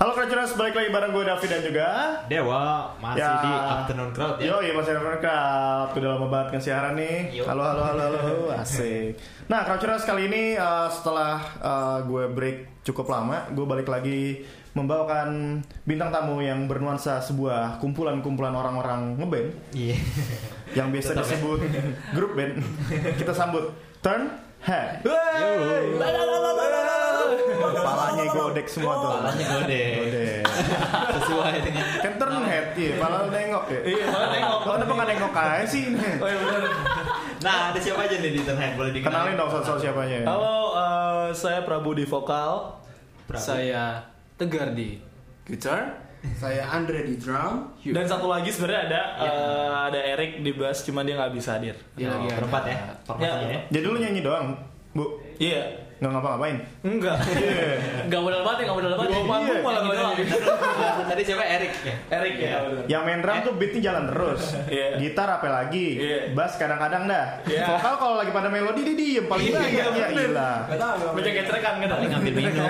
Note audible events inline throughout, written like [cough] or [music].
Halo Crowdtuners, balik lagi bareng gue David dan juga Dewa masih Ya. di afternoon crowd ya. Yo, iya masih ada Crowd Udah lama banget kan siaran nih Yo. Halo, halo, halo, halo Asik Nah, Crowdtuners kali ini uh, setelah uh, gue break cukup lama Gue balik lagi membawakan bintang tamu yang bernuansa sebuah kumpulan-kumpulan orang-orang ngeband Iya. Yang biasa Tetap ya. disebut grup band Kita sambut Turn Head Yo. Kepalanya godek semua tuh Kepalanya gede. Godek Sesuai dengan Kan turn head, kepala nengok ya Iya, malah nengok. Kenapa nggak nengok aja sih? Oh iya benar. Nah, ada siapa aja nih di Turnhead boleh dikenalin? Kenalin dong soal siapanya Halo, eh, saya Prabu di vokal. Prabu. Saya Tegar di gitar. Saya Andre di drum. Dan satu lagi sebenarnya ada eh, ada Eric di bass, cuman dia nggak bisa hadir. Dia Oh, lagi ada. berempat ya. Ya. ya. Jadi lu nyanyi doang, Bu? Iya. Nggak ngapa-ngapain? Enggak. Gak modal banget ya, gak modal banget. Bawah panggung Iya, malah gitu kalau doang. [laughs] Tadi siapa Erik ya? Eric ya. benar. Yang main drum tuh beatnya jalan terus Iya. Gitar apa lagi? Iya. Bass kadang-kadang dah Iya. Vokal kalau lagi pada melodi dia diem paling Iya, banyak Ya gila Meja gecerekan kan. Paling ngambil minum.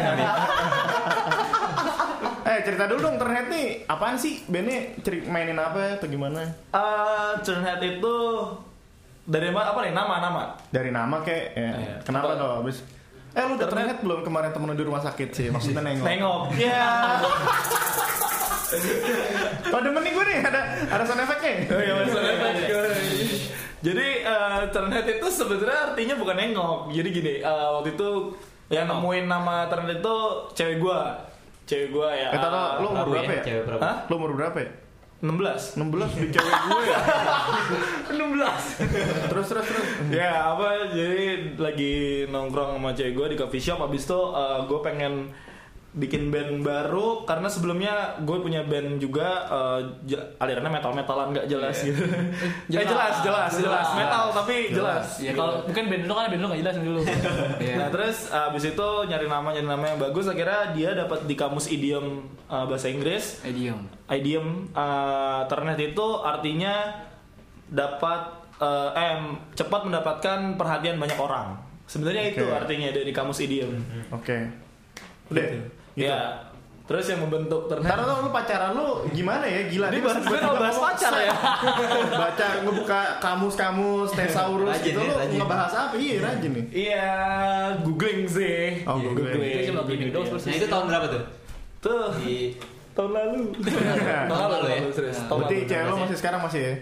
Eh cerita dulu dong Turn Head nih Apaan sih? Bandnya ceri- mainin apa atau gimana? Eh, Turnhead itu dari mana apa nih nama-nama? Dari nama kek ya. Iya. Kenapa Apa? tuh? Abis Eh lu udah Turn Head belum kemarin temen lu di rumah sakit sih Maksudnya nengok Nengok. [laughs] Iya. Oh demen nih gue nih ada ada sound effect-nya Oh iya, maksudnya Jadi uh, Turnet itu sebenarnya artinya bukan nengok. Jadi gini, eh, waktu itu yang nemuin nama Turnet itu cewek gua. Cewek gua ya. Eh, tahu, lu umur Prabu berapa ya? Cewek Prabu. Hah? Lu umur berapa ya? 16. 16 di [laughs] cewek gue ya 16. Terus terus terus ya, apa jadi lagi nongkrong sama cewek gua di coffee shop habis itu uh, gue pengen bikin band baru karena sebelumnya gue punya band juga uh, alirannya metal metalan nggak jelas gitu. [laughs] Eh jelas jelas jelas metal tapi jelas. Ya kalau mungkin band lu kan band lu gak jelas dulu. [laughs] Iya. Nah terus abis itu nyari nama nyari nama yang bagus akhirnya dia dapat di kamus idiom uh, bahasa Inggris Idiom. idiom uh, ternet itu artinya dapat uh, eh cepat mendapatkan perhatian banyak orang sebenarnya itu Oke. artinya dari kamus idiom Oke Udah gitu. Ya. Terus yang membentuk ternet Taruh lu pacaran lu gimana ya? Gila Ini Dia bahas- gue mau [laughs] bahas pacar ya? [laughs] Baca ngebuka kamus-kamus Thesaurus Rajin gitu nih, lu rajin. ngebahas apa? Iya rajin nih. Iya googling sih. Oh, googling. Itu cuma dong Nah, itu tahun berapa tuh? tuh. Di tahun lalu. Tahun lalu ya? Berarti cewek lu masih sekarang masih ya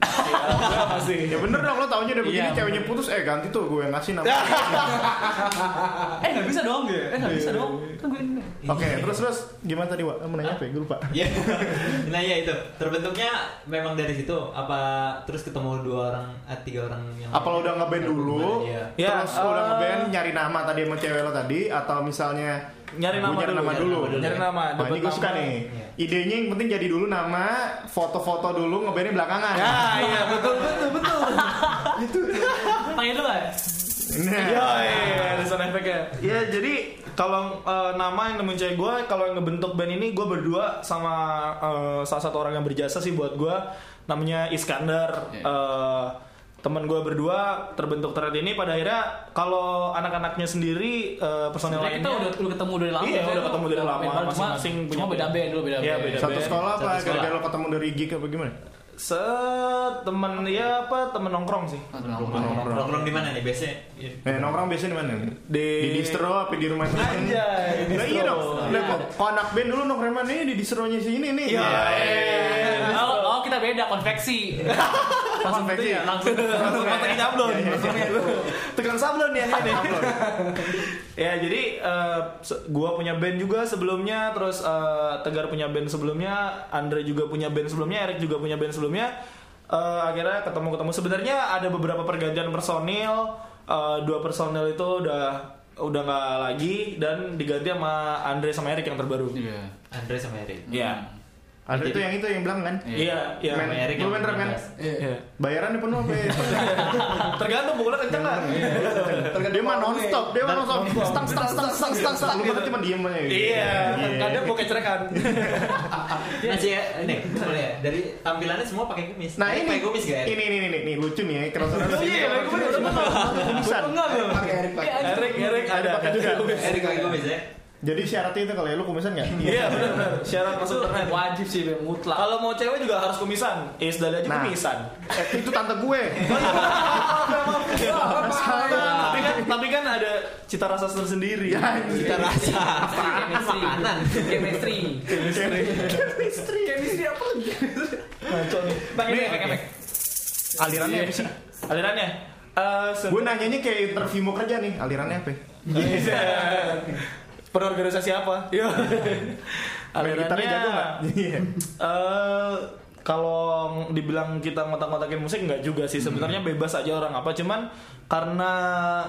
Iya, gue masih Ya bener dong lo taunya udah begini Iya, ceweknya putus Eh ganti tuh gue yang ngasih nama [laughs] Eh gak bisa dong. Eh gak bisa dong. Kan gue ini. Oke terus terus Gimana tadi Wak? Mau nanya apa ya? Gue lupa Iya. [laughs] nah ya itu terbentuknya memang dari situ apa terus ketemu dua orang eh, tiga orang yang Apa lo udah ngeband dulu Iya. Ya, Terus lo udah eh, ngeband nyari nama tadi sama cewek lo tadi Atau misalnya Nyari Gua nama nyari dulu, nama nyari dulu nama dulu. Nyari nama, Nah ini gue suka nama. nih Iya. Idenya yang penting jadi dulu nama Foto-foto dulu ngebandnya belakangan ya iya betul betul betul [laughs] Panggil dulu kan? Nah. Ya, iya, ada sound effect-nya. Ya, jadi kalau eh, nama yang nemuin cewek gue, kalau yang ngebentuk band ini gue berdua sama eh, salah satu orang yang berjasa sih buat gue, namanya Iskandar. Eh, teman gue berdua terbentuk thread ini pada akhirnya kalau anak-anaknya sendiri eh, personel Sebenarnya kita lainnya udah udah ketemu dari lama. Iya, ya. udah ketemu dari lama, Cuma- masing-masing punya Cuma beda band. dulu beda Iya, band. beda. Satu band. sekolah apa? Gara-gara lo ketemu dari gig apa gimana? se temen ya apa temen nongkrong sih nongkrong nongkrong di mana nih biasanya Eh nongkrong biasanya di mana? Di- di distro apa di rumah temen? Anjay, di Nah, iya distro. dong. Lah kok kok anak band dulu nongkrong mana nih di distronya sini nih. Iya, Oh, oh, kita beda konveksi. [laughs] Langsung gitu ya? ya, langsung. langsung masukin sablon tukang sablon ya ini ya jadi se- gua punya band juga sebelumnya terus eh, tegar punya band sebelumnya Andre juga punya band sebelumnya Erik juga punya band sebelumnya Eh, akhirnya ketemu ketemu sebenarnya ada beberapa pergantian personil Eh, dua personil itu udah udah nggak lagi dan diganti sama Andre sama Erik yang terbaru. Iya. Andre sama Erik Iya Ada itu yang itu yang bilang kan? iya iya Men- sama Erik lu yang main kan? bass. Iya. Bayarannya penuh apa? ya? [laughs] tergantung pukulnya kenceng nggak Dia mah non stop, dia mah non stop. Stang stang stang stang stang stang. Lu cuma diem aja. Iya, kadang mau kecerekan. Nah [laughs] sih ya, ini boleh ya. Dari tampilannya semua pakai kumis. Nah ini, pakai kumis gak? ini, ini, ini, nih, lucu nih ya, kerosokan Oh iya, pakai kumis. Kumisan. Pakai Erik pakai. Erik, Erik ada pakai juga. Erik pakai kumis ya. Jadi syaratnya itu kalau ya lu kumisan nggak? Iya benar-benar syarat Itu masuk internet. wajib sih mutlak. Kalau mau cewek juga harus kumisan. Is dari aja Nah. kumisan. Eh, itu tante gue. [laughs] tapi kan tapi kan ada cita rasa tersendiri. Ya, Kita rasa chemistry. makanan. Chemistry. Chemistry. Chemistry apa lagi? Ngaco nih. Ini efek. Alirannya apa sih? Alirannya eh se- Gue nanyanya kayak interview mau kerja nih. Alirannya apa? Iya. [laughs] Perorganisasi apa? [laughs] Iya. Gitarnya jago nggak? Iya. [laughs] Eh kalau dibilang kita ngotak-ngotakin musik nggak juga sih sebenarnya bebas aja orang apa cuman karena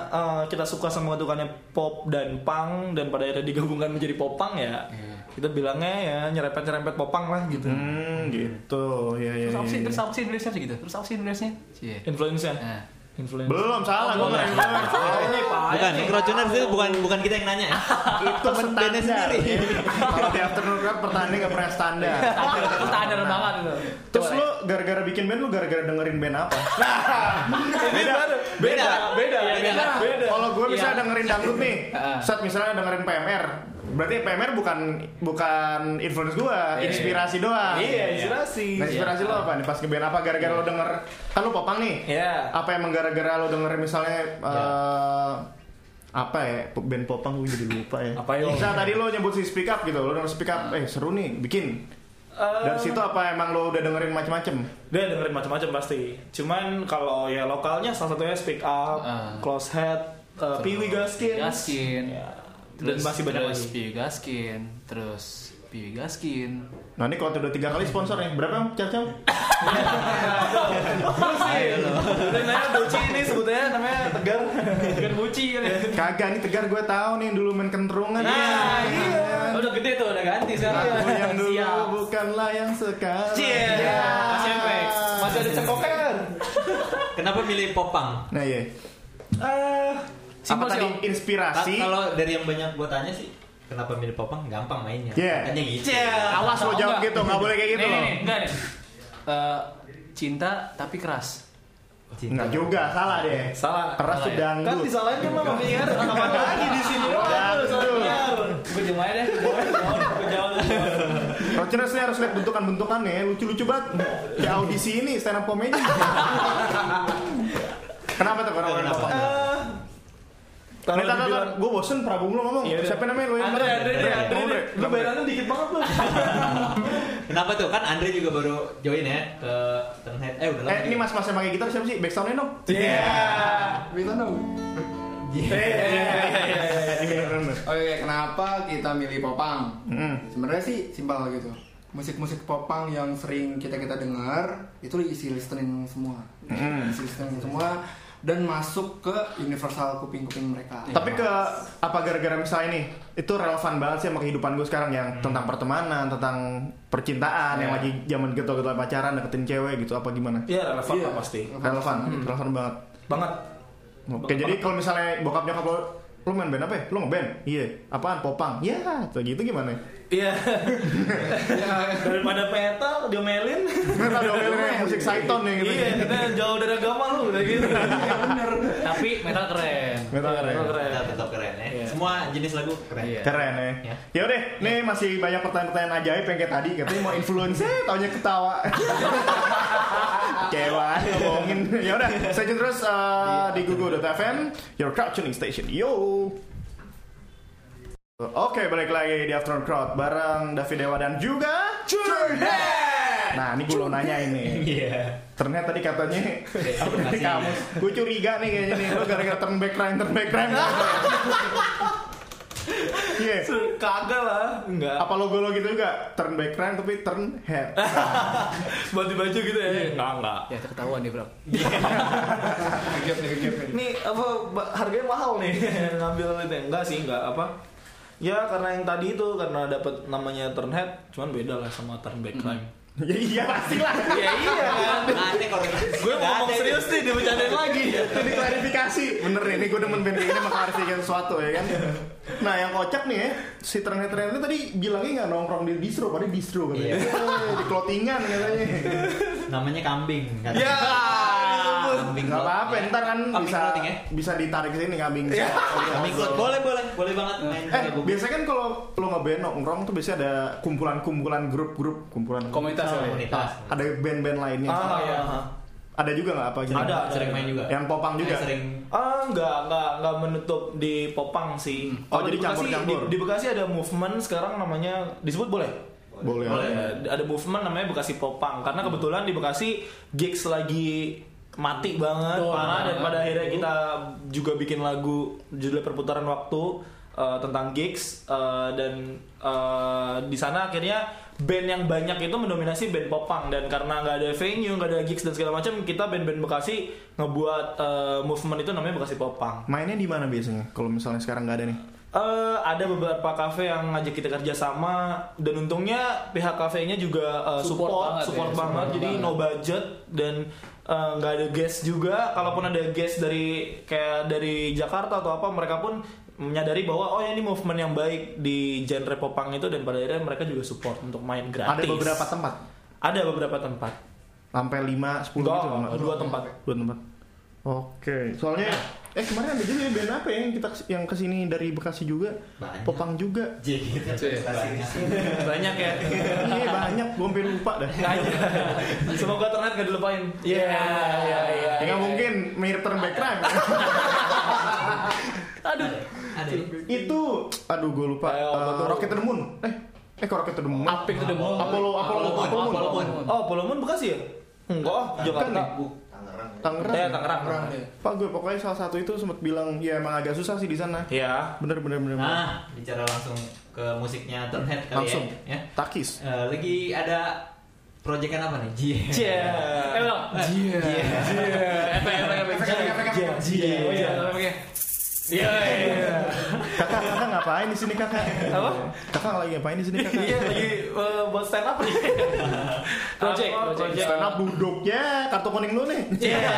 eh, kita suka sama bentukannya pop dan punk dan pada akhirnya digabungkan menjadi popang ya kita bilangnya ya nyerempet nyerempet popang lah gitu Hmm, gitu. Ya, ya, Terus apa sih? ya. Terus apa sih nulisnya gitu? Terus apa sih nulisnya? Cie. influence-nya Nah. Influence Belum salah, gue nggak influence. Ini Pak. Bukan, Microtuners itu bukan bukan kita yang nanya. Itu Temen bandnya sendiri. Kalau di afternoon rap pertanyaan nggak pernah standar. Standar, standar banget itu. Terus lu gara-gara bikin band lu gara-gara dengerin band apa? [laughs] beda. Beda. Beda. Beda. Beda. Kalau gue misalnya Iya. dengerin dangdut nih, set misalnya dengerin PMR, berarti PMR bukan bukan influence gue, inspirasi doang. iya inspirasi Nah, inspirasi lo apa nih pas ngeband apa gara-gara lo denger kan lo popang nih. Iya. Apa emang gara-gara lo denger misalnya eh, apa ya band popang gue jadi lupa ya. Apa yo? Misalnya tadi lo nyebut si speak up gitu, lo denger speak up, eh seru nih, bikin. Eh, Dari situ apa emang lo udah dengerin macem-macem? dia dengerin macam-macam pasti cuman kalau ya lokalnya salah satunya speak up Ah. close head uh, Piwi Gaskin Gaskin. Ya. Dan masih banyak terus lagi Piwi Gaskin, terus Piwi Gaskin. Nah ini kalau udah tiga kali sponsor nih, berapa yang cacau? dan namanya Doci ini sebutnya namanya Tegar Bukan buci kan ya. Kagak nih tegar gue tahu nih dulu main kentrungan. Nah, iya. Udah gede tuh, udah ganti sekarang. Aku yang dulu Siap. bukanlah yang sekarang. Cie. Masih efek. masih ada cekoker Kenapa milih popang? Nah iya. Eh, Simpel sih, tadi Om. Inspirasi? Kalau dari yang banyak gue tanya sih, kenapa milih popang? Gampang mainnya. Iya. Hanya gitu. Awas lo jawab enggak. gitu, nggak boleh kayak gitu Nih, loh. nih, nih, enggak nih. Eh, cinta tapi keras. Enggak juga, salah deh. salah Keras Salah tuh ya? kan disalahin kan sama penyiar apa lagi di sini. Gue aja deh. Gue jauh. Rociners nih harus lihat bentukan-bentukannya, lucu-lucu banget. Kayak audisi ini stand up comedy. [laughs] Kenapa tuh kenapa? Kenapa? kenapa? kalau Nih, tar, tar, dibilang gue bosen Prabu lu ngomong. Iya, udah. Siapa namanya lu yang Andre? Andre Andre Andre Andre. lu bayarannya dikit banget lu [laughs] Kenapa tuh? Kan Andre juga baru join ya ke Turnhead. Eh udah lama. Eh, ini mas-mas yang pakai gitar siapa sih? Backsoundnya dong. Iya. Bisa dong. Iya, iya, iya, iya, iya. Oke, kenapa kita milih popang? Hmm. Sebenarnya sih simpel gitu. Musik-musik popang yang sering kita kita dengar itu isi listening semua, isi listening semua dan masuk ke universal kuping-kuping mereka. Tapi ke apa gara-gara misalnya ini itu relevan banget sih sama kehidupan gue sekarang yang tentang pertemanan, tentang percintaan, yang Iya. lagi zaman gitu-gitu pacaran, deketin cewek gitu apa gimana? Iya relevan Iya. lah pasti Relevan, relevan banget. banget Oke, jadi kalau misalnya bokap nyokap lo lo main band apa ya? Lo ngeband? Iya. Apaan? Popang? Ya, tuh gitu gimana? Iya. [laughs] Daripada metal diomelin. Mereka domelnya musik Saiton ya gitu. Iya, kita jauh dari agama lu udah gitu. [laughs] Tapi metal keren. Metal keren. Metal keren. Tetap, tetap keren ya. Iya. Semua jenis lagu keren. Iya. Keren ya. Ya. Ya udah, nih masih banyak pertanyaan-pertanyaan ajaib yang kayak tadi katanya mau influence, eh, taunya ketawa. [laughs] Kewaan ngomongin. Ya udah, stay tune terus uh, di google.fm, your crowd tuning station. Yo. Oke, balik lagi di Afternoon Crowd bareng David Dewa dan juga Curhat. Nah, ini gue lo nanya ini. Iya. Ternyata tadi katanya apa dari Masih. [laughs] kamu? Gue curiga nih kayaknya nih lo gara-gara turn back crime, turn back crime. [laughs] Iya. Kagak lah, enggak. Apa logo lo gitu juga? Turn back crime tapi turn head. [laughs] Ganti baju gitu ya? Enggak, enggak. Ya ketahuan nih bro. Ngegap nih, ngegap nih. Ini apa harganya mahal nih ngambil itu enggak sih enggak apa ya karena yang tadi itu karena dapat namanya turn head cuman beda lah sama turn back crime ya iya pasti lah. [laughs] ya iya kan Nah, ini kalau gue ngomong serius nih dibercandain lagi [laughs] Ini klarifikasi. Bener nih, ini gue demen band kayak gini sama klarifikasi sesuatu ya kan. [laughs] Nah yang kocak nih ya, si turn head turn head itu tadi bilangnya nggak nongkrong di distro, padahal distro katanya. Iya. Di clothingan katanya. namanya kambing. Kan? ya Kambing Nggak apa-apa, ya. ntar kan Kambing bisa clothing ya. bisa ditarik sini kambing. Kambing cloud boleh boleh boleh banget main Eh, biasanya kan kalau lo ngeband nongkrong tuh biasanya ada kumpulan-kumpulan grup-grup, kumpulan Komunitas ya. komunitas. ada band-band lainnya. Ah, iya. Ada juga nggak apa gitu? Ada, sering main juga. Yang popang juga. Eh, sering Ah, nggak, nggak, nggak menutup di Popang sih. Oh, Kalau jadi di Bekasi- campur-campur. Di, di Bekasi ada movement sekarang namanya disebut boleh. Boleh. Boleh. Ya, ada movement namanya Bekasi Popang karena kebetulan di Bekasi gigs lagi mati banget Betul. parah dan pada akhirnya kita juga bikin lagu judulnya perputaran waktu eh, tentang gigs eh, dan eh, di sana akhirnya band yang banyak itu mendominasi band popang dan karena nggak ada venue nggak ada gigs dan segala macam kita band-band Bekasi ngebuat eh, movement itu namanya Bekasi Popang Mainnya di mana biasanya? Kalau misalnya sekarang nggak ada nih? Eh, ada beberapa kafe yang ngajak kita kerja sama dan untungnya pihak kafenya juga eh, Support support banget support, ya, banget support jadi banget. no budget dan eh, nggak ada guest juga kalaupun ada guest dari kayak dari Jakarta atau apa mereka pun menyadari bahwa oh ya ini movement yang baik di genre popang itu dan pada akhirnya mereka juga support untuk main gratis Ada beberapa tempat. ada beberapa tempat Sampai 5 10 gitu Enggak, nggak? dua tempat Dua tempat. Oke. Soalnya eh kemarin ada juga ya band apa ya yang kita yang ke sini dari Bekasi juga? Banyak. Popang juga. [laughs] J. [laughs] banyak ya Iya banyak, gue hampir lupa dah. semoga ternet gak dilupain iya iya iya Ya mungkin mirip turn back crime. [laughs] aduh Ada. ya? Itu, aduh gue lupa. Eh, tuh? Rocket to the Moon. Eh, eh kok Rocket to the Moon? Apik to the Moon. Apollo, Apollo, Apollo Moon, Moon. Apollo Moon. Oh, Bekasi ya? Enggak, Jakarta. Kan, Tangerang. Eh, Tangerang. Tangerang deh. Pak gue pokoknya salah satu itu sempat bilang ya emang agak susah sih di sana. Iya. Bener bener bener. bener. Nah, bicara langsung ke musiknya Turnhead kali Langsung. ya. ya. Takis. Eh, lagi ada proyekan apa nih? J. Cie. Eh, ulang. Jia. Efek, efek, efek. Efek, efek, Cie. Oh iya, efeknya. Iya, iya. Kakak kakak ngapain di sini kakak? Apa? Kakak lagi ngapain di sini kakak? Iya, lagi eh, buat stand up nih. Project, Apa, project. Stand up duduknya kartu kuning lu nih. Iya.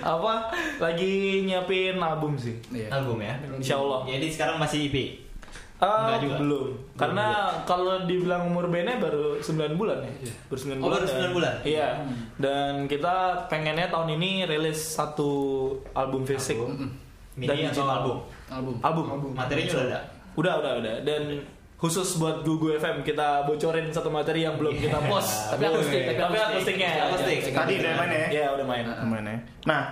Apa? Lagi nyiapin album sih. Iya. Album ya. Insya Allah. Jadi sekarang masih EP. Ah, Enggak juga. belum. Karena kalau dibilang umur bandnya baru 9 bulan ya. Baru 9 Oh, bulan. baru dan- 9 bulan? Iya. Dan kita pengennya tahun ini rilis satu album fisik. Mini Dan atau digital. album? Album. Album. Materinya udah ada. Udah, udah, udah. Dan khusus buat Gugu FM kita bocorin satu materi yang belum kita post. Tapi akustik, tapi Tapi akustik. akustiknya. Akustik. Tadi udah main ya? Iya, udah main. Main ya. Nah,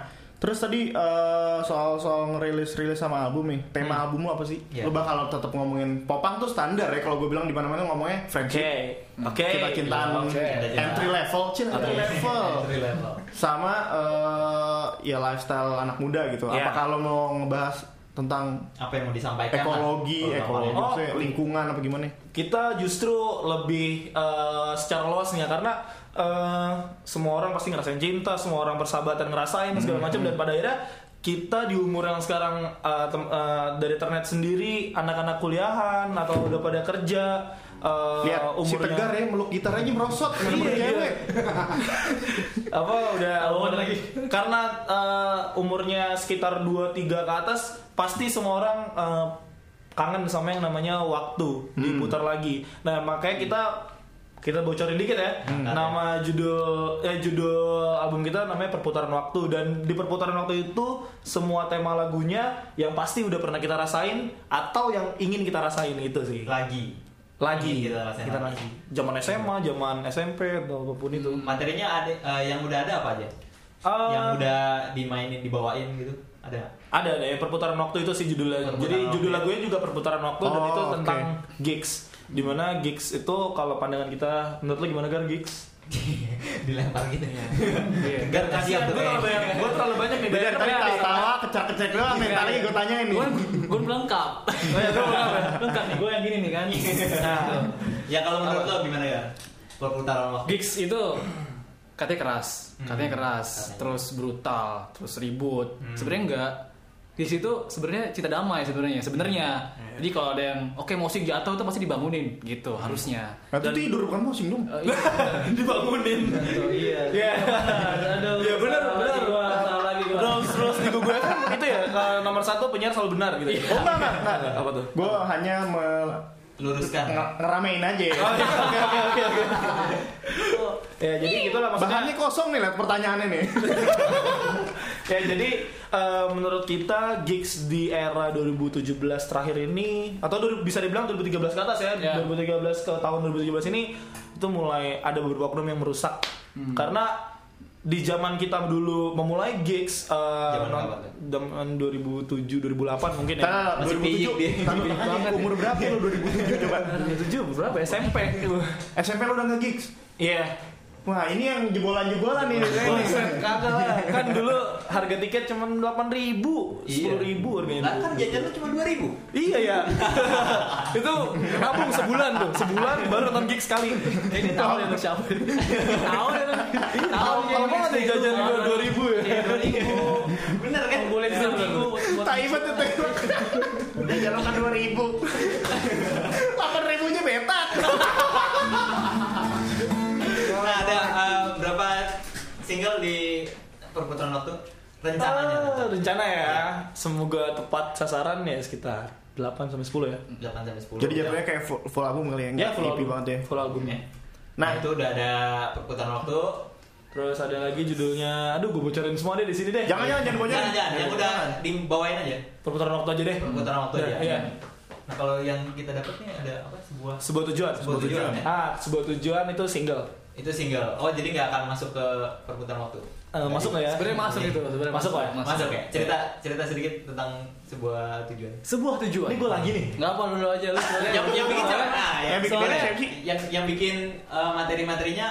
terus tadi eh, soal soal ngerilis rilis sama album nih. Tema album lu apa sih? Iya. Lu bakal tetap ngomongin popang tuh standar ya. Kalau gue bilang di mana-mana ngomongnya Oke. friendship. Oke. Cinta-cintaan Oke. entry level, cil entry level. Entry level. Sama eh, ya lifestyle anak muda gitu. Iya. Apa kalau mau ngebahas tentang Apa yang mau disampaikan? ekologi, lah? ekologi, Oh. lingkungan apa gimana? kita justru lebih eh, secara luasnya karena eh, semua orang pasti ngerasain cinta, semua orang persahabatan ngerasain segala macam dan pada akhirnya kita di umur yang sekarang eh, tem- eh, dari internet sendiri anak-anak kuliahan atau udah pada kerja eh, Lihat si Tegar ya meluk gitar aja merosot Iya, iya. apa udah umur lagi karena eh, umurnya sekitar 2 3 ke atas pasti semua orang eh, kangen sama yang namanya waktu diputar lagi. Nah, makanya kita kita bocorin dikit ya. Nama judul eh judul album kita namanya Perputaran Waktu dan di Perputaran Waktu itu semua tema lagunya yang pasti udah pernah kita rasain atau yang ingin kita rasain itu sih. Lagi. Lagi Ingin kita rasain lagi. lagi. Zaman SMA, zaman SMP atau apa pun itu. Materinya ada eh, yang udah ada apa aja? Eh, yang udah dimainin, dibawain gitu. Ada. Ada ada ya perputaran waktu itu sih judulnya. Perputaran Jadi waktu. judul lagunya juga perputaran waktu dan Oh, itu oke. tentang gigs. Di mana gigs itu kalau pandangan kita menurut lo gimana kan gigs? [laughs] Dilempar gitu. Iya. Gar Kasihan gue terlalu banyak, gue terlalu banyak nih. Beda Banyak tadi nih. tawa-tawa, kecak-kecek doang lagi gue tanyain nih. Gue belum lengkap. Oh ya, gue lengkap ya? lengkap nih, gue yang gini nih kan. Nah, Ya kalau menurut lo gimana ya? Perputaran waktu. Gigs itu katanya keras, Hmm. katanya keras, Katanya. terus brutal, terus ribut. Hmm. Sebenarnya enggak. Di situ sebenarnya cinta damai sebenarnya. Sebenarnya. Iya. Jadi kalau ada yang oke musik jatuh itu pasti dibangunin gitu Hmm. harusnya. Nah, itu tidur bukan pusing dong. Eh, iya. [laughs] dibangunin. iya. Iya. Aduh, Ya benar, benar. Rules rules di Google kan itu ya kalau nomor satu penyiar selalu benar gitu. Iya. Oh enggak, enggak, enggak. Apa tuh? Gue hanya me- Luruskan. nge- ngeramein aja. Oh, iya. Oke oke oke oke. Ya jadi gitulah maksudnya. Bahannya kosong nih lihat pertanyaannya nih. [laughs] Ya jadi eh, menurut kita gigs di era 2017 terakhir ini atau du- bisa dibilang 2013 ke atas ya, Ya. 2013 ke tahun 2017 ini itu mulai ada beberapa oknum yang merusak karena di zaman kita dulu memulai gigs eh, Zaman non- kapan tuh? zaman 2007 2008 mungkin ya. Piyik 2007 dia. Tanya Piyik tanya, banget umur berapa lu 2007 coba? 2007 berapa SMP. SMP lu udah nge-gigs? Iya. Wah ini yang jebolan-jebolan nih. Buset, kagak lah. Kan dulu harga tiket cuma 8 ribu, 10 ribu harganya. Lah kan jajan lu cuma 2000. Iya ya. [laughs] itu nabung sebulan tuh, sebulan baru nonton gig sekali. Ini tahu ya tuh siapa? Tahu ya. Tahu Kalau banget ya jajan dua dua ribu ya. Iya, 2000. Bener kan? Boleh Iya, bisa minggu. Tai banget itu. Dia jalan kan 2000. 8000 nya beta. [laughs] single di perputaran waktu rencananya? Ah, rencana ya. Semoga tepat sasaran ya sekitar 8 sampai 10 ya. 8 sampai 10. Jadi jatuhnya kayak full, full album kali ya? Ya full EP album banget ya. Full album ya. Nah, Nah, itu udah ada perputaran waktu. Terus ada lagi judulnya, aduh gue bocorin semua deh di sini deh. jangan jangan jangan bocorin. Jangan, jangan, yang udah dibawain aja. Perputaran waktu aja deh. Perputaran waktu Ya, aja. Iya. Nah, kalau yang kita dapat nih ada apa? Sebuah Sebuah tujuan. Sebuah tujuan, ya? Ah, sebuah tujuan itu single. Itu single. Oh, jadi nggak akan masuk ke perputaran waktu. Eh, masuk nggak ya? Sebenarnya masuk itu, sebenarnya Masuk, Pak? Masuk ya? Cerita cerita sedikit tentang sebuah tujuan. Sebuah tujuan. Ini gue lagi nih. Enggak apa dulu aja lu. yang yang bikin siapa? Nah, Yang bikin soalnya yang yang bikin eh, materi-materinya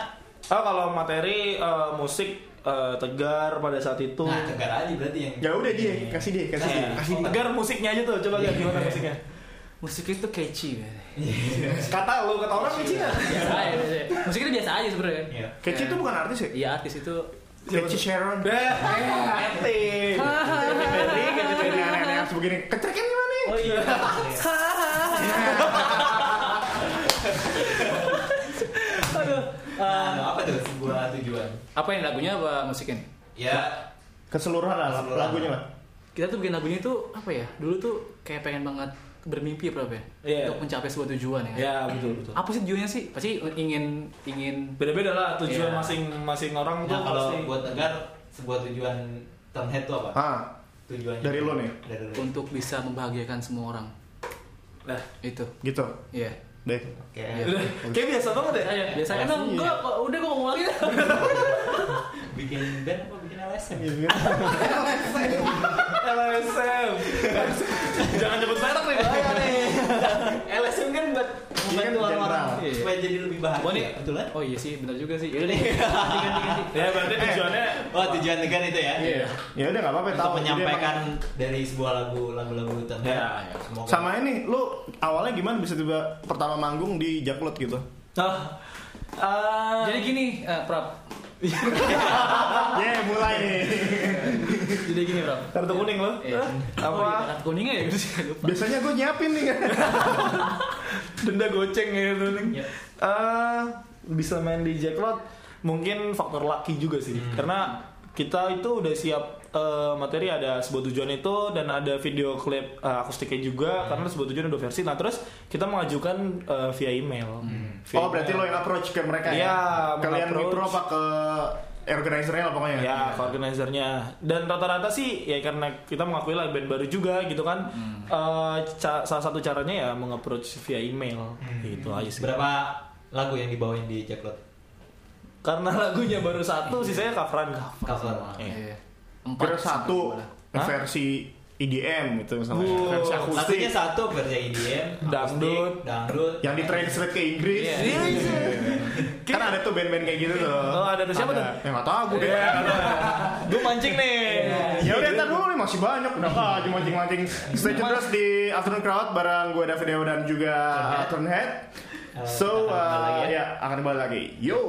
Ah kalau materi eh, musik eh, tegar pada saat itu. nah tegar aja berarti yang Ya udah dia, kasih dia, kasih dia. Nah, Kasih dia. Tegar musiknya aja tuh, coba lihat gimana musiknya. Musik itu catchy ya. [laughs] Kata lu kata orang. Biasa aja. biasa aja. Musik itu biasa aja sebenarnya. Iya. Keci itu bukan artis ya? Iya artis itu Keci Sharon. Ente. Katy Perry, Katy Perry aneh-aneh harus begini. Kecerikin gimana nih? Oh iya. Aduh. Nah, apa tuh sebuah tujuan? apa yang lagunya apa musiknya? Ya Keseluruhan lah lagunya lah. Kita tuh bikin lagunya itu apa ya? Dulu tuh kayak pengen banget bermimpi apa ya? Iya. Untuk mencapai sebuah tujuan ya. kan? Ya betul betul. Apa sih tujuannya sih? Pasti ingin ingin Beda-beda lah tujuan Iya. masing-masing orang tuh Nah, kalau pasti. buat tegar sebuah tujuan Turnhead itu apa? Ah, Tujuannya dari lo nih? Dari lo. untuk bisa membahagiakan semua orang. Nah, Itu. gitu. Iya. Deh. Oke. Iya. udah. kayak biasa banget ya. Ayo, biasanya emang Iya. gua kok udah gua ngomong lagi. Bikin band apa bikin LSM? LSM. [laughs] Jangan nyebut merek nih bahaya nih. LSM kan buat membantu kan orang-orang general. Iya. supaya jadi lebih bahagia. Oh, nih. betul kan? Oh iya sih, benar juga sih. Yaudah deh. Ganti. Ya berarti tujuannya Oh tujuan tegar itu ya? Iya. Ya udah nggak apa-apa Untuk tahu. Menyampaikan dari sebuah lagu lagu-lagu Turnhead. Ya, ya. Semoga. Sama ini, lu awalnya gimana bisa tiba pertama manggung di Jaklot gitu? Ah. Ah. Jadi gini, eh, Prab. Ya [laughs] mulai nih. Jadi gini, Prab. kartu kuning lo. Iya. Apa? Oh, iya, kartu kuningnya ya gitu sih. Lupa. Biasanya gue nyiapin nih kan. [laughs] Denda goceng gitu nih. Iya. Ah, bisa main di Jacklot mungkin faktor lucky juga sih. Karena kita itu udah siap eh, materi ada sebuah tujuan itu dan ada video klip eh, akustiknya juga karena sebuah tujuan udah versi. Nah, terus kita mengajukan eh, via email. Via Oh berarti lo email. yang approach ke mereka Iya, ya? Kalian meng-approach. withdraw apa ke organizer-nya lah pokoknya? Ya, ke organizernya. Dan rata-rata sih ya karena kita mengakui lah band baru juga gitu kan. Eh, ca- salah satu caranya ya meng-approach via email. Gitu aja sih. Berapa lagu yang dibawain di Jacklot? Karena [laughs] lagunya baru satu, sisanya coveran Cover. Iya. Iya. Kira satu boleh. Hah? versi EDM gitu misalnya. Wow. Versi akustik. Lagunya satu versi EDM, Dangdut. dangdut. Yang di translate ke Inggris. Iya. Kan ada tuh band-band kayak gitu tuh. Oh, ada tuh. Siapa tuh? Ya nggak tahu gue deh. Gue mancing nih. Ya udah ntar dulu nih masih banyak udah aja mancing-mancing. Stay tune terus di Afternoon Crowd bareng gue David Dewa dan juga uh, Turnhead. Eh, So uh, ya. ya akan kembali lagi. Yo.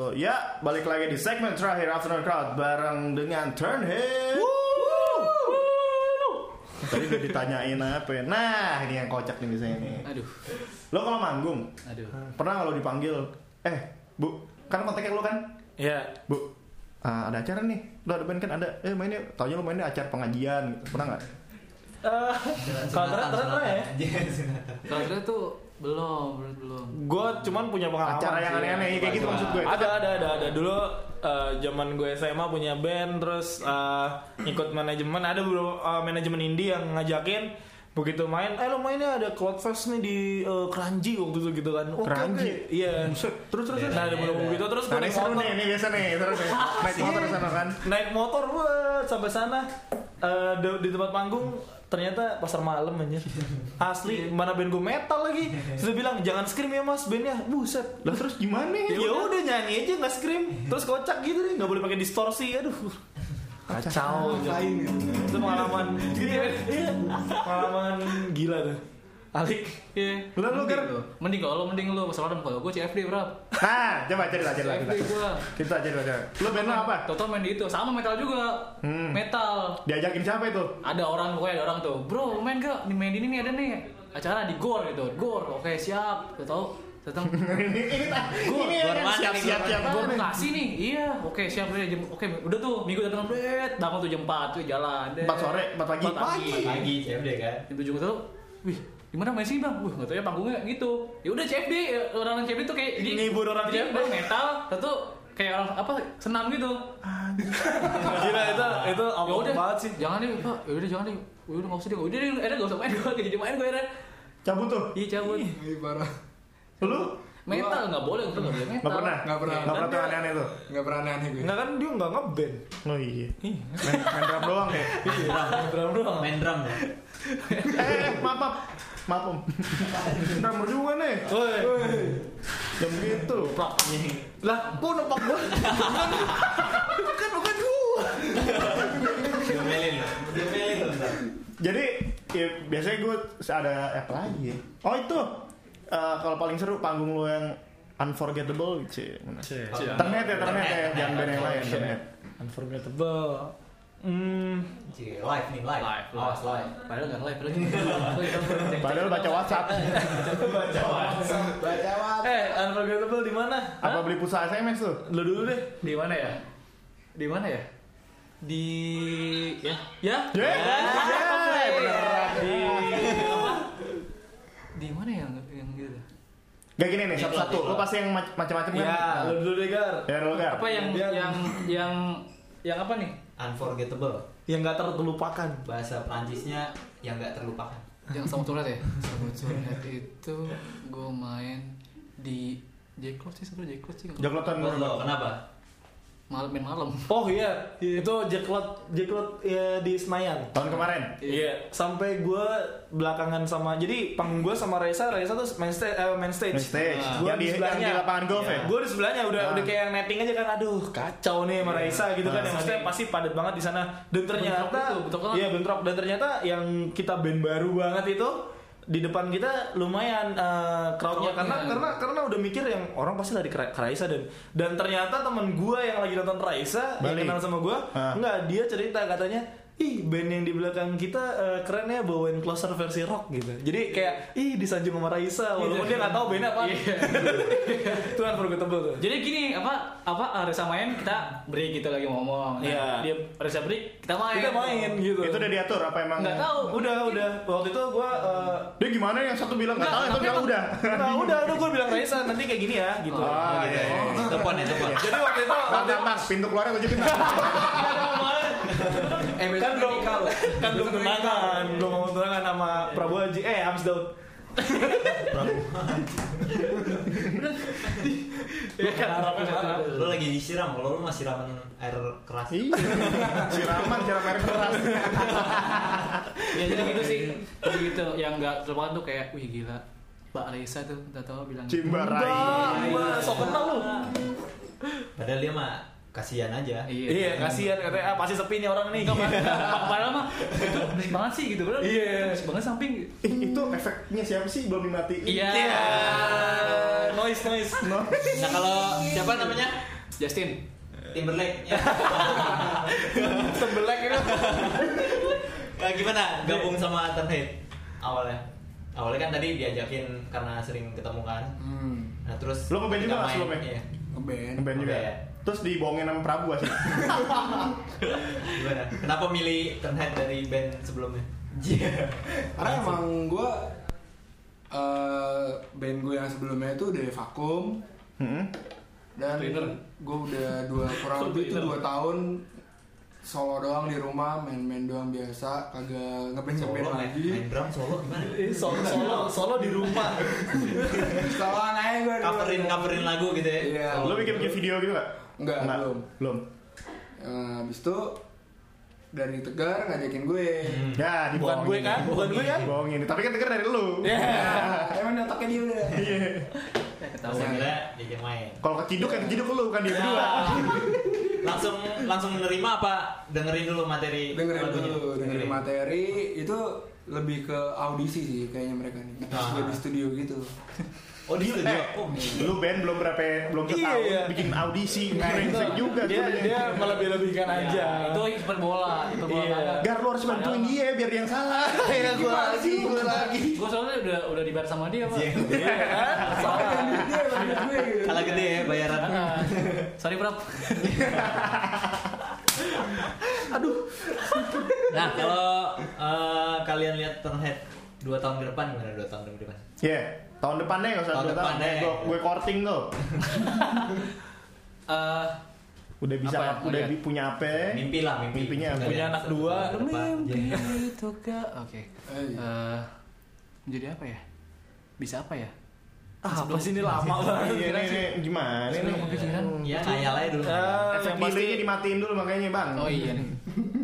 So ya balik lagi di segmen terakhir Afternoon Crowd bareng dengan Turnhead. Tadi udah ditanyain apa ya? Nah ini yang kocak nih misalnya nih. Aduh. Lo kalau manggung Aduh. pernah nggak lo dipanggil? Eh bu, kan kontaknya lo kan? Iya. Bu, ah, ada acara nih. Lo ada band kan ada. Eh mainnya, taunya lo mainnya acara pengajian. Gitu. Pernah nggak? Eh, kalau tren ya. Kalau tren tuh belum, belum, belum. Gue cuman punya pengalaman. Acara yang sih. aneh-aneh kayak gitu maksud gue. Ada ada ada ada dulu eh, zaman gue SMA punya band terus eh, ikut manajemen ada beberapa eh, manajemen indie yang ngajakin begitu main eh lo mainnya ada Cloudfest nih di eh, Keranji waktu itu gitu kan Oke, Keranji? iya terus terus nah ada beberapa gitu terus gue Nah, ini naik motor nih, ini biasa nih, nih. Naik motor sana kan. naik motor buat sampai sana Eh, di, di tempat panggung ternyata pasar malam aja [laughs] asli mana band gue metal lagi. Sudah bilang jangan scream ya mas. Bandnya buset. Lah terus gimana? ya? Udah nyanyi aja nggak scream. Terus kocak gitu deh nggak boleh pakai distorsi aduh. Kacau. Itu pengalaman. Iya, iya. pengalaman gila tuh Alik Iya. Lu- lu, lu. Mending kalau mending lu masalah kalau gue CFD bro. Nah, coba cerita cerita CFD cerita. gue. Kita cerita cerita. Lu band lu apa? Total main di itu sama metal juga. Hmm. Metal. Diajakin siapa itu? Ada orang pokoknya ada orang tuh. Bro main gak? Nih main ini nih ada nih acara di Gor gitu. Gor. Oke siap. Gak tau. Datang. [laughs] ini ini ini ya kan siap siap siap Gor gua nih. Bekasi nih. Iya. Oke siap deh. Jam, oke udah tuh minggu datang bet. Bangun tuh jam 4 tuh jalan. deh. Empat sore, empat pagi. 4 pagi. Pagi CFD kan. Jam 7 tuh. Wih, gimana main sih bang? Wah nggak tahu ya panggungnya gitu. Ya udah CFD orang-orang CFD tuh kayak Ngibur orang CFD. bang metal, tentu kayak orang apa senam gitu. [laughs] gila itu itu Ya awal udah, banget sih jangan deh pak. Ya udah jangan deh. Ya udah nggak usah deh. Udah deh, eh nggak usah main gue. Jadi main gue ya. Cabut tuh. Iya cabut. Ih, parah. Lu Metal nggak boleh, gue nggak boleh metal. Enggak pernah? Nggak pernah. Enggak pernah aneh-aneh tuh. Nggak pernah aneh-aneh gue. nggak kan dia nggak ngeband Oh iya. Main, main drum doang ya. drum doang Main drum ya. Eh, eh, maaf, maaf. Maaf, Om. [laughs] Drummer juga nih. Woi. Jam gitu. lah kok nempak gua Bukan, bukan gua. Diomelin lo. Diomelin lo. ntar. Jadi ya, biasanya gue ada apa lagi ya? Oh itu eh, kalau paling seru panggung lu yang unforgettable cie. Ternet ya, ternet ya, jangan band yang lain, unforgettable hmm Cie, Live nih, live. Live, Awas live. Padahal nggak live lagi. Padahal [laughs] baca WhatsApp. eh unforgettable di mana Apa beli pulsa SMS tuh? lu dulu deh Di mana ya? Di mana ya? Di ya ya Ya, ya, di? Di mana yang yang gitu? Gak gini nih, satu-satu. Lu pasti yang mac- macam-macam kan? ya lu dulu deh gar Ya, lu Gar. Apa yang yang yang yang apa nih? Unforgettable. yang gak terlupakan Bahasa Prancisnya yang nggak terlupakan. Yang sama Turet ya? Sama Turet itu gue main di Jacklot sih sebenernya Jacklot sih Buat lo, kenapa? Malam main malam oh iya itu jacklot jacklot ya, di Senayan tahun kemarin. Iya, sampai gue belakangan sama jadi panggung gue sama Reza, Reza tuh main stage, eh, main stage. Main stage. Gua Yang di- yang di lapangan golf ya? Gue di sebelahnya udah Ah. udah kayak netting aja kan, aduh kacau nih sama Reza gitu kan, Ah. yang maksudnya pasti padat banget di sana. Dan ternyata, itu, bentrok iya bentrok. Dan ternyata yang kita band baru banget itu di depan kita lumayan eh, crowdnya karena karena karena udah mikir yang orang pasti lari ke Ra- ke Raisa dan dan ternyata teman gue yang lagi nonton Raisa yang Balik. kenal sama gue Ah. Enggak, dia cerita katanya Ih band yang di belakang kita eh, keren ya bawain closer versi rock gitu Jadi kayak ih disanjung sama Raisa Walaupun dia gak tahu bandnya apa Iya. [laughs] Itu unforgettable tuh Jadi gini apa apa Reza main kita break gitu lagi ngomong. Nah, Iya. Dia Reza break kita main. Kita main gitu Itu udah diatur apa emang? Nggak tahu. Udah udah Waktu itu gue Dia gimana yang satu bilang nggak tahu, satu bilang udah. Nah udah [laughs] udah gue bilang Raisa nanti kayak gini ya gitu Oh, Gitu. iya, iya. Telepon ya, telepon. Jadi waktu itu bang, bang, pintu keluarnya gue jepit. [laughs] Eh, kan belum [laughs] kan belum tunangan belum mau tunangan sama Prabowo Haji eh Amis Daud [laughs] Iya kan. Lo lagi disiram, kalau lo masih siraman air keras. Iya. Siraman, siram air keras. [laughs] Ya jadi gitu sih. Jadi gitu yang nggak terlupakan tuh kayak wih gila. Mbak Reza tuh udah tahu bilang Cimbarai. Mbak, sok kenal lu Padahal dia mah kasihan aja. Iya, kasihan katanya ah, pasti sepi nih orang nih. [laughs] Padahal mah itu berisik banget sih gitu bener. Iya. Berisik banget samping. Itu efeknya siapa sih belum dimatiin? Iya. noise noise. No. Nah kalau siapa namanya? Justin. Timberlake. Ya. [laughs] Tembelek itu. Nah, gimana gabung sama Turnhead awalnya? Awalnya kan tadi diajakin karena sering ketemu kan. Hmm. Nah terus Lo ngeband juga sebelumnya? Iya. Ngeband. Ngeband juga. Ngeband. Terus dibohongin sama Prabu sih. Gimana? Kenapa milih Turnhead dari band sebelumnya? Iya. Karena emang gue eh band gue yang sebelumnya itu udah vakum Hmm. dan gue udah dua kurang [laughs] lebih itu dua tahun solo doang di rumah main-main doang biasa kagak ngeband ngeband main, lagi main drum solo gimana? Eh, solo solo solo di rumah [laughs] solo aja gue Coverin coverin lagu gitu ya. Iya. Lo bikin bikin video gitu gak? Enggak, belum. Belum. Eh, habis itu dari Tegar ngajakin gue Ya, bukan gue kan bukan gue kan Dibohongin. Tapi kan denger dari lu. ya [laughs] emang di otaknya dia udah Terus akhirnya diajak main. Kalau keciduk yang keciduk lu bukan dia berdua. langsung langsung menerima apa dengerin dulu materi dengerin lagunya? dulu dengerin materi itu lebih ke audisi sih kayaknya mereka nih Ah. Gue di studio gitu [laughs] oh di studio Eh, oh, lu band belum berapa belum Iya, setahun iya. bikin audisi brengsek juga dia sebenarnya. dia melebih-lebihkan aja. Ya, itu hiperbola, hiperbola Iya. Gar lu harus bantuin dia biar dia yang salah. [laughs] Ya gue lagi, gue lagi. [laughs] Gue soalnya udah udah dibayar sama dia, Pak. Iya. soalnya yang duit dia gue gitu kalah gede ya bayaran. Ah, Sorry, Prap. [laughs] nah kalau eh, kalian lihat Turnhead dua tahun ke depan gimana? Dua tahun ke depan. Ya, tahun depannya nggak usah Tahun tahun. depannya. Gue gue korting tuh. [laughs] Eh, Udah bisa, Apa ya? udah Lihat. punya apa? mimpi lah mimpi Mimpinya apa? Punya anak dua. Mimpi itu ke Oke. Eh, menjadi apa ya? Bisa apa ya? ah apa sih ini lama banget Iya, ini, ini gimana ini? Kepikiran. ya aja dulu Efek yang pasti dimatiin dulu makanya bang. Oh iya nih.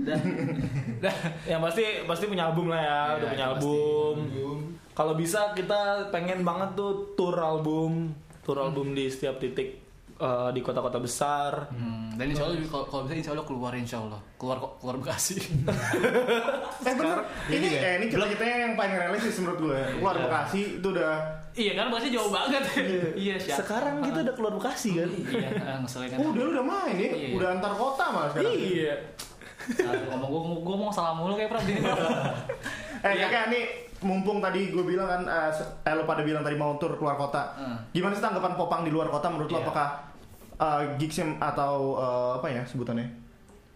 [laughs] [laughs] yang pasti pasti punya album lah ya, Iya, udah punya iya, album. belum. Kalau bisa kita pengen banget tuh tour album, tour album di setiap titik eh, di kota-kota besar. Hmm, dan insya Allah kalau kalau bisa insya Allah keluar insya Allah keluar kok keluar Bekasi. [laughs] Eh bener, ini eh, ini cita-citanya yang paling realistis menurut gue. Keluar Iya. Bekasi itu udah iya kan Bekasi jauh banget. iya siap. Sekarang kita udah keluar Bekasi kan? Iya, eh, ngeselin kan. Udah lu udah main ya? Iya. Udah antar kota malah sekarang. Iya. Ngomong gue gue mau salah mulu kayak Prap di [laughs] Eh Iya. kakek ini mumpung tadi gue bilang kan, eh, se- eh lo pada bilang tadi mau tur keluar kota. Hmm. Gimana sih tanggapan Popang di luar kota menurut lo? Iya. Apakah eh, gigsnya atau eh, apa ya sebutannya?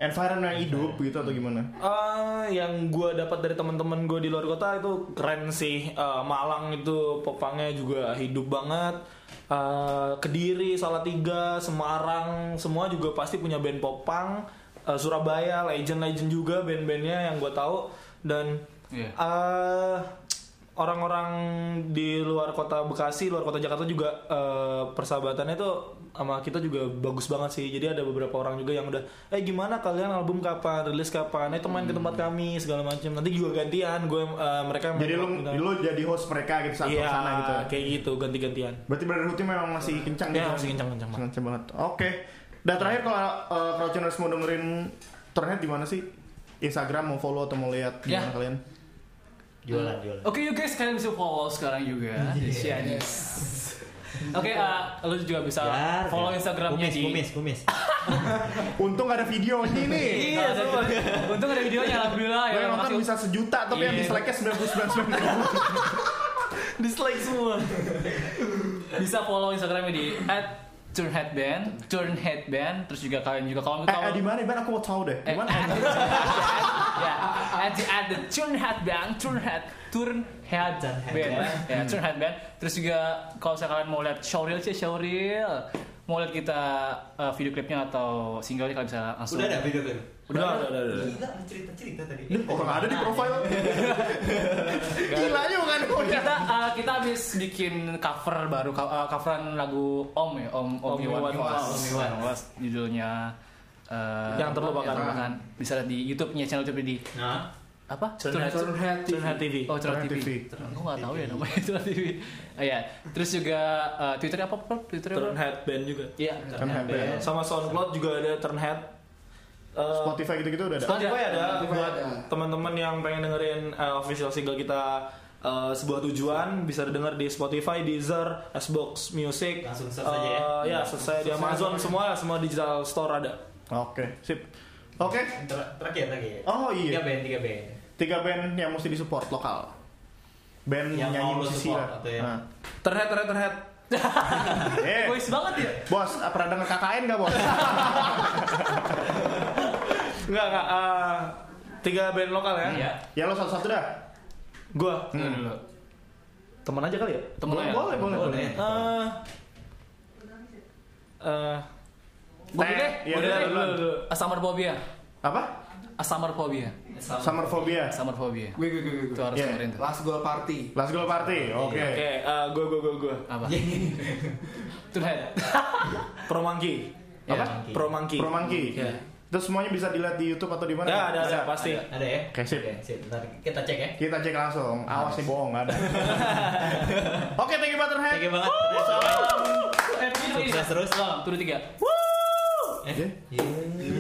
Environment yang hidup gitu atau gimana? Eh, yang gue dapat dari teman-teman gue di luar kota itu keren sih. Eh, Malang itu popangnya juga hidup banget. Eh, Kediri, Salatiga, Semarang, semua juga pasti punya band popang. Eh, Surabaya, legend-legend juga band-bandnya yang gue tahu dan Iya. eh, orang-orang di luar kota Bekasi, luar kota Jakarta juga eh, persahabatannya tuh sama kita juga bagus banget sih. Jadi ada beberapa orang juga yang udah, eh gimana kalian album kapan, rilis kapan? Eh main ke tempat kami segala macam. Nanti juga gantian, gue eh, mereka Jadi lu, lu jadi host mereka gitu saat ke sana gitu. kayak gitu ganti-gantian. Berarti Brotherhood memang masih kencang Iya, gitu. masih kencang-kencang banget. Kencang banget. Oke. Dan terakhir kalau uh, Crouchers mau dengerin Turnet di mana sih? Instagram mau follow atau mau lihat gimana Ya. kalian? Jualan jualan Oke you guys kalian bisa follow sekarang juga di Cianis. Oke, eh, lu juga bisa Jar, follow jar. Instagramnya kumis di kumis kumis [laughs] Untung ada videonya nih. Iya, semua. Untung ada videonya alhamdulillah Lo ya. yang nonton makasih. bisa sejuta tapi yang Iya. dislike-nya 99 [laughs] Dislike semua. bisa follow Instagramnya di @turnheadband, turnheadband, terus juga kalian juga kalau Eh, eh, di mana? Ban aku mau tahu deh. Di Eh, mana? [laughs] at, ya, at the, at the Turnhead Band, Turnhead, Turnhead Band, ya, Turnhead Band. Terus juga kalau misalnya kalian mau lihat showreel sih showreel, mau lihat kita uh, video klipnya atau singlenya kalian bisa langsung. udah ada video video Udah, udah, udah, udah. gila cerita cerita tadi Orang ada di profile. Gila juga kan Kita uh, kita habis bikin cover baru uh, coveran lagu Om ya, Om Om, Om Iwan. Fals. Om Iwan Fals. Judulnya uh, Yang terlupakan. Terlupakan. Bisa lihat di YouTube-nya channel YouTube di nah apa? Turnhead Turnhead TV. TV. Oh, Curhat Curhat TV. TV. Aku nggak tahu ya namanya Curhat TV. Oh ya, terus juga uh, Twitter apa? Twitter? Turnhead band juga. Iya, Turnhead Band. Sama SoundCloud juga ada Turnhead. Eh, Spotify gitu-gitu udah ada. Spotify ada Spotify buat teman-teman yang pengen dengerin eh, official single kita eh, sebuah tujuan bisa didengar di Spotify, Deezer, Xbox Music. Langsung search Eh, aja ya. Ya, search saya di Amazon semua semua digital store ada. Oke, sip. Oke. Ter- terakhir terakhir Oh tiga iya. band tiga band Tiga band yang mesti disupport lokal. Band Yang nyanyi musisi lah. yang- Nah. Turnhead, Turnhead, Turnhead. [laughs] Eh, Boys banget ya. bos, pernah denger KKN gak bos? [laughs] Enggak, enggak. eh, Tiga band lokal ya. Iya. Ya lo satu-satu dah. Gua dulu. teman aja kali ya. Temen lo ya? Boleh, boleh, boleh. Eh eh Gue dulu deh. Iya, Gue dulu dulu, deh. dulu, dulu. Asamophobia. Apa? Asamophobia. Summer Phobia. Gue gue gue gue. Itu harus Iya. dengerin tuh. Last Goal Party. Last Goal Party. Oke. Oke, eh, gua gua gua gua. Apa? Tunhead. Pro Monkey. Apa? Pro Monkey. Pro Monkey. Iya. Itu semuanya bisa dilihat di YouTube atau di mana? Ya, ada ada pasti. Ada, ada ya? Oke, sip. sip. Ntar kita cek ya. Kita cek langsung. Awas nih bohong, ada. [laughs] Oke, thank you Butterhead. Thank you banget. Sukses terus. Satu, dua, tiga. Eh, iya.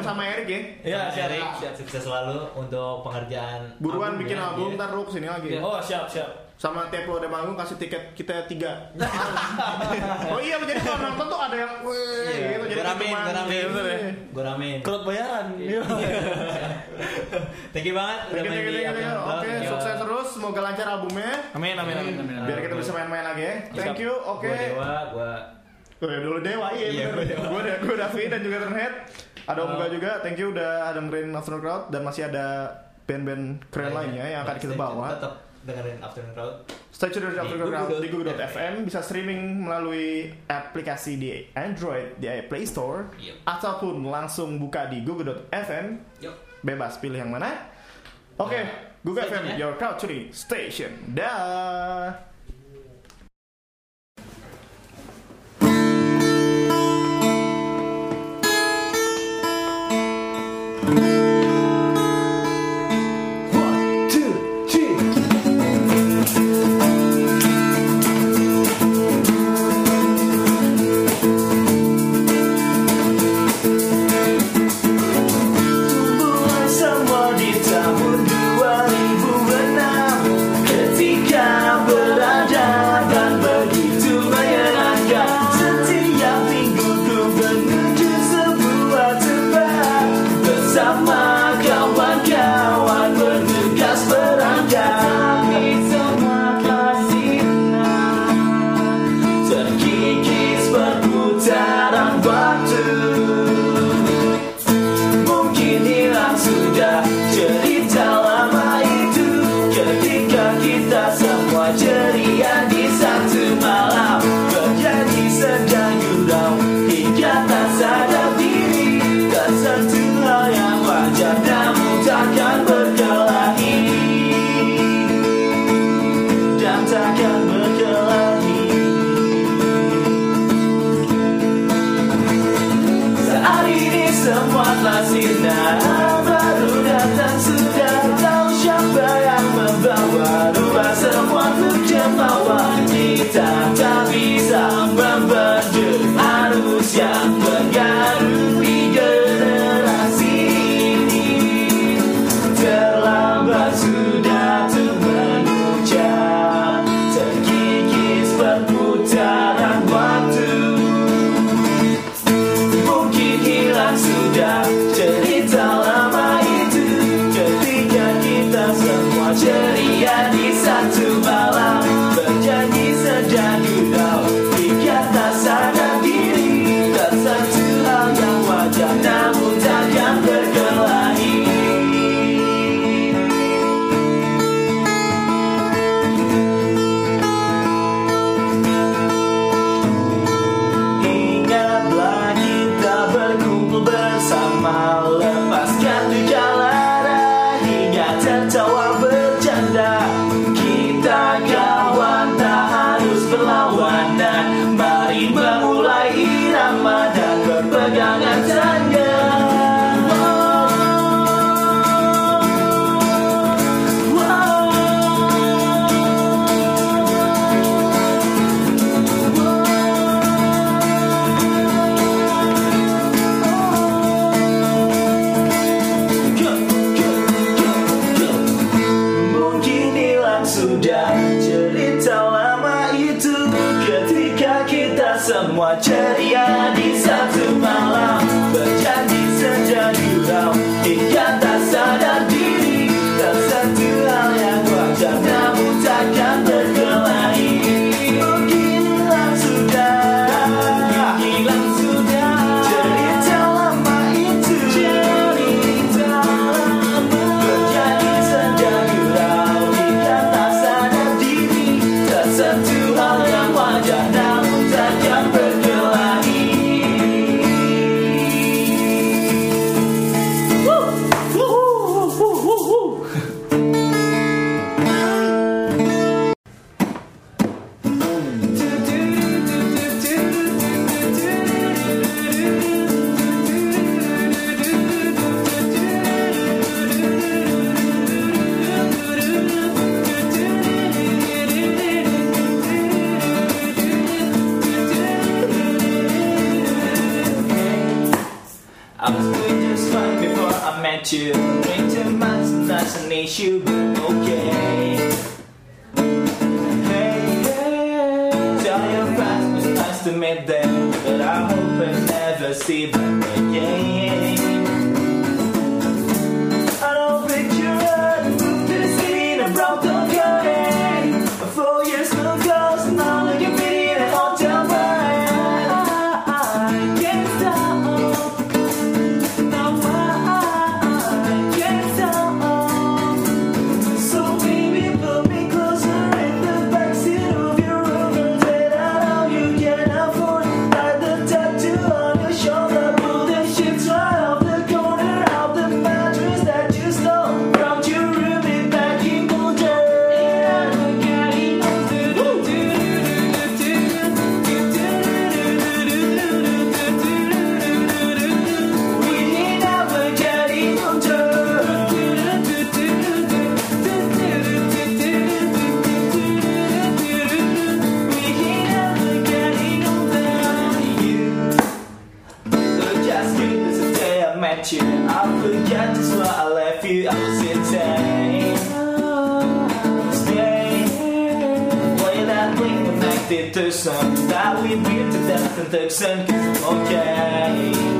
Salam sama Erik ya. Iya, siap. Erik, sukses selalu untuk pengerjaan Buruan bikin albumnya, album, iya. ntar lu ke sini lagi. Oh, siap, siap. Sama tiap lu ada manggung kasih tiket kita tiga. [laughs] oh iya, jadi kalau nonton tuh ada yang weh Iya, gitu. Jadi gue ramein, cuma- gue ramein, Iya, bener ya. gue ramein. Kerut bayaran. Iya. [laughs] Thank you banget Thank you, udah main thank you, di. Oke, sukses terus. Semoga lancar albumnya. Amin, amin, amin. Biar kita bisa main-main lagi ya. Thank you. Oke. Gua Dewa, gua Oh ya dulu Dewa iya, Iya, bener. Gue ada gue Davi dan juga Turnhead. Ada Om Ga juga. Thank you udah dengerin Afternoon Crowd dan masih ada band-band keren lainnya yang akan kita bawa. Tetap dengerin Afternoon Crowd. Stay tune di Afternoon Crowd di Google. Google.fm bisa streaming melalui aplikasi di Android di Play Store Yep. ataupun langsung buka di Google.fm Yuk. bebas pilih yang mana. Oke, Nah, Google FM, your crowd tuning station. Dah. I was doing just fine before I met you. Drink too much, that's an issue, but okay. Hey, hey, tell your friends it's nice to meet them, but I hope I never see them. person that we beat to death in Texan. Okay.